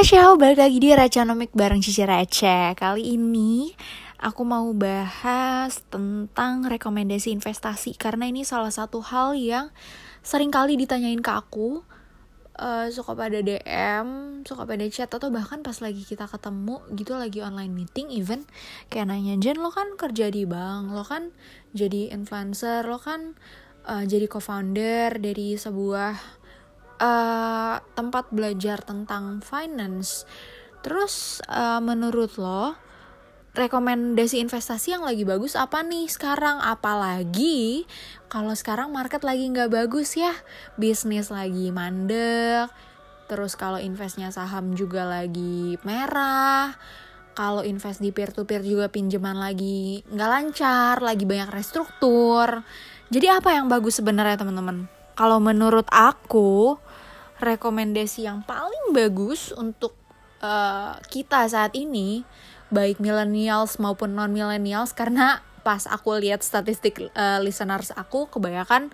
Annyeonghaseyo, balik lagi di Racanomik bareng Cici Receh. Kali ini aku mau bahas tentang rekomendasi investasi Karena ini salah satu hal yang sering kali ditanyain ke aku uh, Suka pada DM, suka pada chat Atau bahkan pas lagi kita ketemu gitu lagi online meeting even Kayak nanya, Jen lo kan kerja di bank, lo kan jadi influencer, lo kan uh, jadi co-founder dari sebuah uh, tempat belajar tentang finance. Terus uh, menurut lo rekomendasi investasi yang lagi bagus apa nih sekarang? Apalagi kalau sekarang market lagi nggak bagus ya, bisnis lagi mandek. Terus kalau investnya saham juga lagi merah. Kalau invest di peer to peer juga pinjaman lagi nggak lancar, lagi banyak restruktur. Jadi apa yang bagus sebenarnya teman-teman? Kalau menurut aku, rekomendasi yang paling bagus untuk uh, kita saat ini baik millennials maupun non millennials karena pas aku lihat statistik uh, listeners aku kebanyakan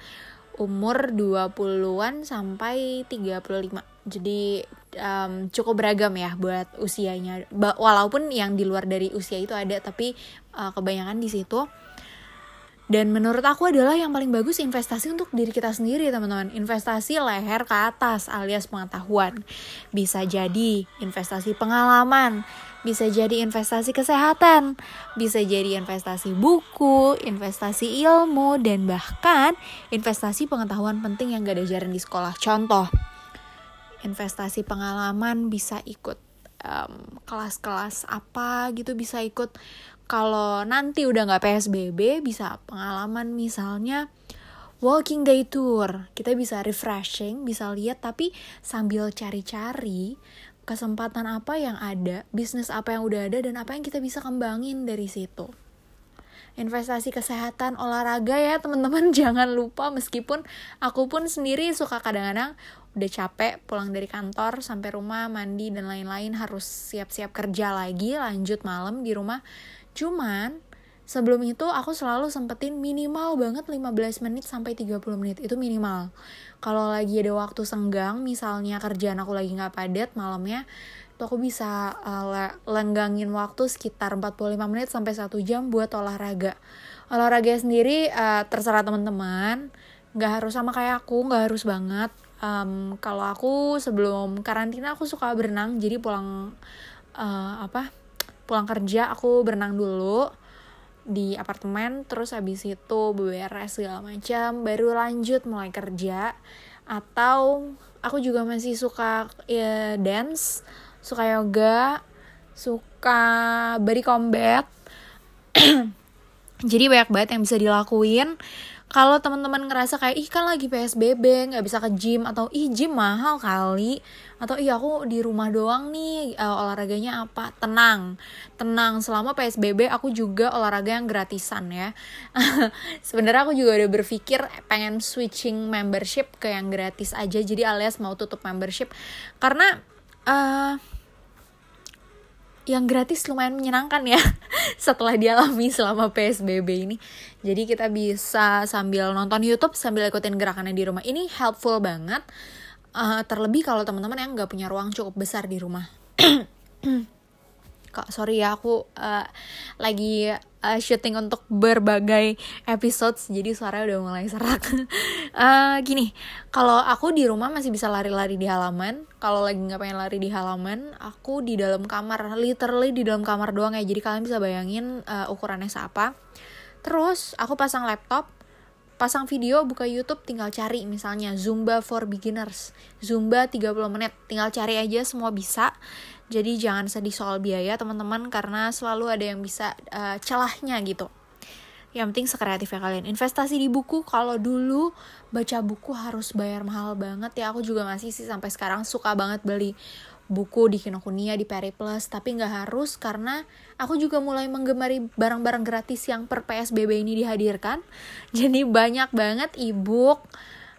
umur 20-an sampai 35. Jadi um, cukup beragam ya buat usianya. Ba walaupun yang di luar dari usia itu ada tapi uh, kebanyakan di situ dan menurut aku adalah yang paling bagus investasi untuk diri kita sendiri teman-teman. Investasi leher ke atas alias pengetahuan. Bisa jadi investasi pengalaman, bisa jadi investasi kesehatan, bisa jadi investasi buku, investasi ilmu, dan bahkan investasi pengetahuan penting yang gak diajarin di sekolah. Contoh, investasi pengalaman bisa ikut kelas-kelas um, apa gitu bisa ikut kalau nanti udah nggak PSBB bisa pengalaman misalnya walking day tour. Kita bisa refreshing bisa lihat tapi sambil cari-cari kesempatan apa yang ada bisnis apa yang udah ada dan apa yang kita bisa kembangin dari situ. Investasi kesehatan olahraga ya teman-teman. Jangan lupa meskipun aku pun sendiri suka kadang-kadang udah capek pulang dari kantor sampai rumah mandi dan lain-lain harus siap-siap kerja lagi lanjut malam di rumah Cuman sebelum itu aku selalu sempetin minimal banget 15 menit sampai 30 menit itu minimal. Kalau lagi ada waktu senggang, misalnya kerjaan aku lagi nggak padat malamnya, itu aku bisa uh, lenggangin waktu sekitar 45 menit sampai 1 jam buat olahraga. Olahraga sendiri uh, terserah teman-teman, nggak harus sama kayak aku, nggak harus banget. Um, kalau aku sebelum karantina aku suka berenang, jadi pulang uh, apa? Pulang kerja aku berenang dulu di apartemen terus habis itu beberes segala macam baru lanjut mulai kerja. Atau aku juga masih suka ya, dance suka yoga suka body combat. Jadi banyak banget yang bisa dilakuin kalau teman-teman ngerasa kayak ih kan lagi psbb nggak bisa ke gym atau ih gym mahal kali atau iya aku di rumah doang nih uh, olahraganya apa? Tenang tenang. Selama psbb aku juga olahraga yang gratisan ya. Sebenarnya aku juga udah berpikir pengen switching membership ke yang gratis aja jadi alias mau tutup membership. Karena uh, yang gratis lumayan menyenangkan ya setelah dialami selama PSBB ini. Jadi kita bisa sambil nonton YouTube sambil ikutin gerakannya di rumah. Ini helpful banget. Uh, terlebih kalau teman-teman yang nggak punya ruang cukup besar di rumah. Kak, sorry ya aku uh, lagi uh, syuting untuk berbagai episodes jadi suaranya udah mulai serak. uh, gini, kalau aku di rumah masih bisa lari-lari di halaman. Kalau lagi nggak pengen lari di halaman, aku di dalam kamar, literally di dalam kamar doang ya. Jadi kalian bisa bayangin uh, ukurannya seapa. Terus aku pasang laptop, pasang video, buka YouTube, tinggal cari misalnya Zumba for beginners. Zumba 30 menit, tinggal cari aja semua bisa jadi jangan sedih soal biaya teman-teman karena selalu ada yang bisa uh, celahnya gitu. Yang penting sekreatifnya kalian. Investasi di buku kalau dulu baca buku harus bayar mahal banget ya. Aku juga masih sih sampai sekarang suka banget beli buku di Kinokuniya, di Periplus, tapi nggak harus karena aku juga mulai menggemari barang-barang gratis yang per PSBB ini dihadirkan. Jadi banyak banget e-book,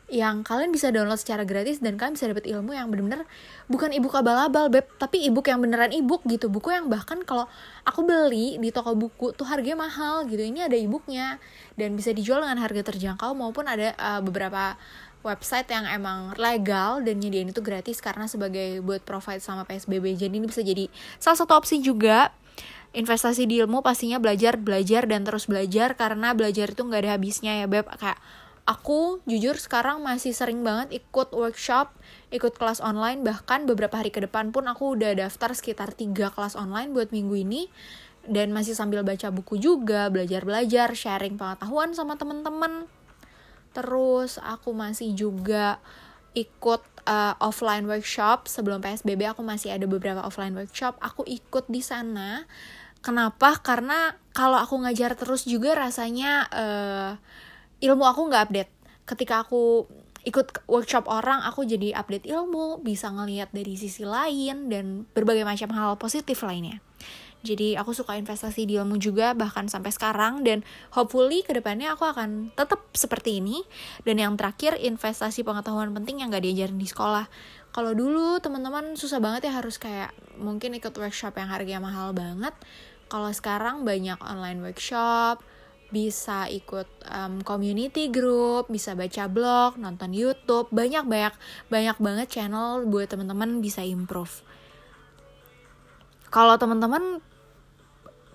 yang kalian bisa download secara gratis dan kalian bisa dapat ilmu yang bener-bener bukan ebook abal-abal beb tapi ebook yang beneran ebook gitu. Buku yang bahkan kalau aku beli di toko buku tuh harganya mahal gitu. Ini ada ebooknya dan bisa dijual dengan harga terjangkau maupun ada uh, beberapa website yang emang legal dan nyediain itu gratis karena sebagai buat provide sama PSBB jadi ini bisa jadi salah satu opsi juga. Investasi di ilmu pastinya belajar belajar dan terus belajar karena belajar itu nggak ada habisnya ya beb. Kayak aku jujur sekarang masih sering banget ikut workshop ikut kelas online bahkan beberapa hari ke depan pun aku udah daftar sekitar tiga kelas online buat minggu ini. Dan masih sambil baca buku juga belajar belajar sharing pengetahuan sama temen-temen. Terus aku masih juga ikut uh, offline workshop. Sebelum PSBB aku masih ada beberapa offline workshop. Aku ikut di sana. Kenapa? Karena kalau aku ngajar terus juga rasanya uh, ilmu aku nggak update ketika aku ikut workshop orang aku jadi update ilmu bisa ngelihat dari sisi lain dan berbagai macam hal positif lainnya jadi aku suka investasi di ilmu juga bahkan sampai sekarang dan hopefully ke depannya aku akan tetap seperti ini. Dan yang terakhir investasi pengetahuan penting yang gak diajarin di sekolah. Kalau dulu teman-teman susah banget ya harus kayak mungkin ikut workshop yang harganya mahal banget. Kalau sekarang banyak online workshop, bisa ikut um, community group, bisa baca blog, nonton YouTube, banyak banyak banyak banget channel buat teman-teman bisa improve. Kalau teman-teman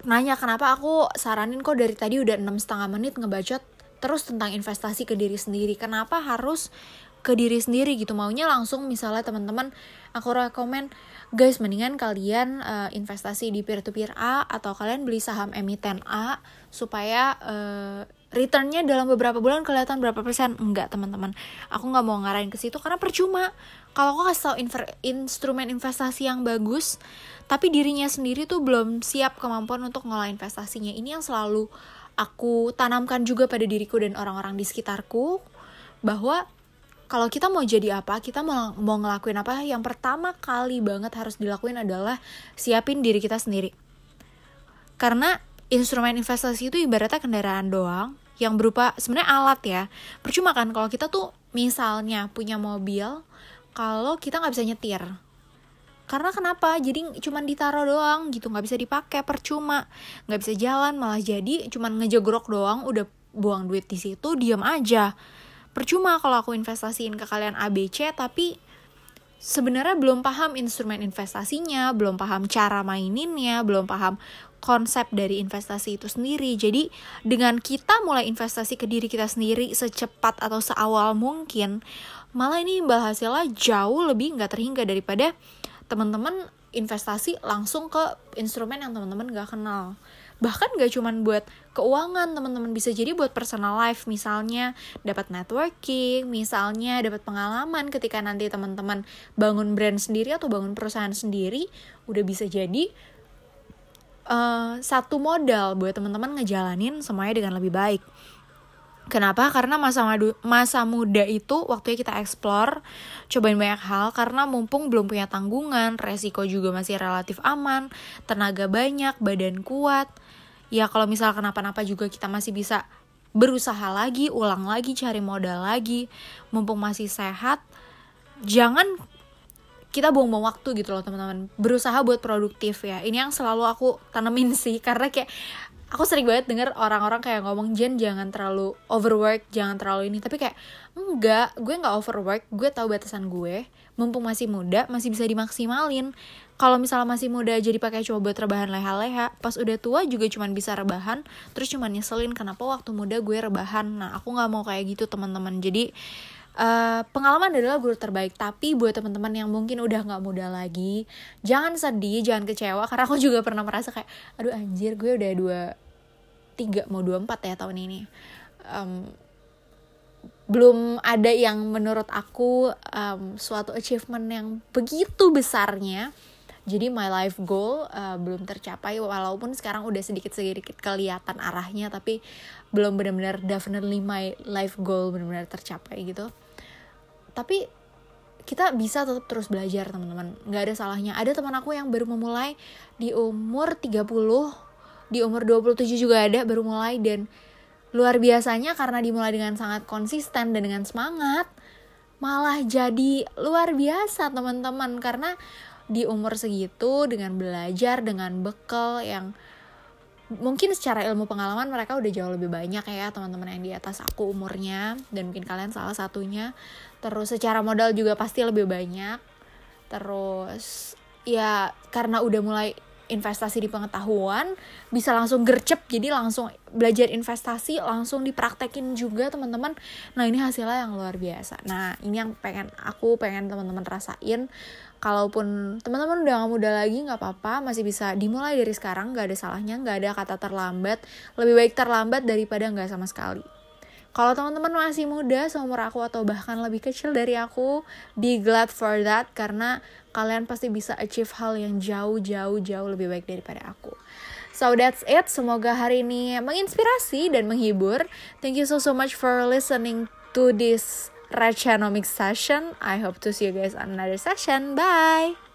nanya kenapa aku saranin kok dari tadi udah enam setengah menit ngebacot terus tentang investasi ke diri sendiri? Kenapa harus ke diri sendiri gitu. Maunya langsung misalnya teman-teman aku rekomen guys mendingan kalian uh, investasi di peer to peer A atau kalian beli saham emiten A supaya uh, returnnya dalam beberapa bulan kelihatan berapa persen. Enggak teman-teman. Aku nggak mau ngarahin ke situ karena percuma. Kalau aku kasih tau instrumen investasi yang bagus tapi dirinya sendiri tuh belum siap kemampuan untuk ngolah investasinya. Ini yang selalu aku tanamkan juga pada diriku dan orang-orang di sekitarku bahwa kalau kita mau jadi apa, kita mau, mau ngelakuin apa, yang pertama kali banget harus dilakuin adalah siapin diri kita sendiri. Karena instrumen investasi itu ibaratnya kendaraan doang, yang berupa sebenarnya alat ya. Percuma kan kalau kita tuh misalnya punya mobil kalau kita nggak bisa nyetir. Karena kenapa? Jadi cuman ditaruh doang gitu nggak bisa dipakai percuma. Nggak bisa jalan malah jadi cuman ngejogrok doang udah buang duit di situ diam aja percuma kalau aku investasiin ke kalian ABC tapi sebenarnya belum paham instrumen investasinya belum paham cara maininnya belum paham konsep dari investasi itu sendiri. Jadi dengan kita mulai investasi ke diri kita sendiri secepat atau seawal mungkin, malah ini imbal hasilnya jauh lebih nggak terhingga daripada teman-teman investasi langsung ke instrumen yang teman-teman gak kenal. Bahkan gak cuman buat keuangan, teman-teman bisa jadi buat personal life, misalnya dapat networking, misalnya dapat pengalaman ketika nanti teman-teman bangun brand sendiri atau bangun perusahaan sendiri, udah bisa jadi uh, satu modal buat teman-teman ngejalanin semuanya dengan lebih baik. Kenapa? Karena masa madu, masa muda itu waktunya kita explore, cobain banyak hal karena mumpung belum punya tanggungan, resiko juga masih relatif aman, tenaga banyak, badan kuat. Ya kalau misal kenapa-napa juga kita masih bisa berusaha lagi, ulang lagi, cari modal lagi, mumpung masih sehat. Jangan kita buang-buang waktu gitu loh teman-teman. Berusaha buat produktif ya. Ini yang selalu aku tanemin sih karena kayak aku sering banget denger orang-orang kayak ngomong Jen jangan terlalu overwork jangan terlalu ini. Tapi kayak enggak gue nggak overwork gue tahu batasan gue. Mumpung masih muda masih bisa dimaksimalin kalau misalnya masih muda jadi pakai coba buat rebahan leha-leha pas udah tua juga cuman bisa rebahan terus cuman nyeselin kenapa waktu muda gue rebahan. Nah aku nggak mau kayak gitu teman-teman. Jadi Uh, pengalaman adalah guru terbaik. Tapi buat teman-teman yang mungkin udah nggak muda lagi jangan sedih jangan kecewa. Karena aku juga pernah merasa kayak aduh anjir gue udah dua tiga mau dua empat ya tahun ini. Um, belum ada yang menurut aku um, suatu achievement yang begitu besarnya jadi my life goal uh, belum tercapai walaupun sekarang udah sedikit sedikit kelihatan arahnya tapi belum benar-benar definitely my life goal benar-benar tercapai gitu. Tapi kita bisa tetap terus belajar teman-teman. Nggak ada salahnya. Ada teman aku yang baru memulai di umur 30 di umur 27 juga ada baru mulai dan luar biasanya karena dimulai dengan sangat konsisten dan dengan semangat malah jadi luar biasa teman-teman. Karena di umur segitu dengan belajar dengan bekal yang mungkin secara ilmu pengalaman mereka udah jauh lebih banyak ya teman-teman yang di atas aku umurnya. Dan mungkin kalian salah satunya. Terus secara modal juga pasti lebih banyak. Terus ya karena udah mulai investasi di pengetahuan bisa langsung gercep jadi langsung belajar investasi langsung dipraktekin juga teman-teman. Nah ini hasilnya yang luar biasa. Nah ini yang pengen aku pengen teman-teman rasain. Kalaupun teman-teman udah gak muda lagi nggak apa-apa masih bisa dimulai dari sekarang nggak ada salahnya nggak ada kata terlambat. Lebih baik terlambat daripada nggak sama sekali kalau teman-teman masih muda seumur aku atau bahkan lebih kecil dari aku, be glad for that karena kalian pasti bisa achieve hal yang jauh-jauh jauh lebih baik daripada aku. So that's it. Semoga hari ini menginspirasi dan menghibur. Thank you so so much for listening to this Rachanomics session. I hope to see you guys on another session. Bye.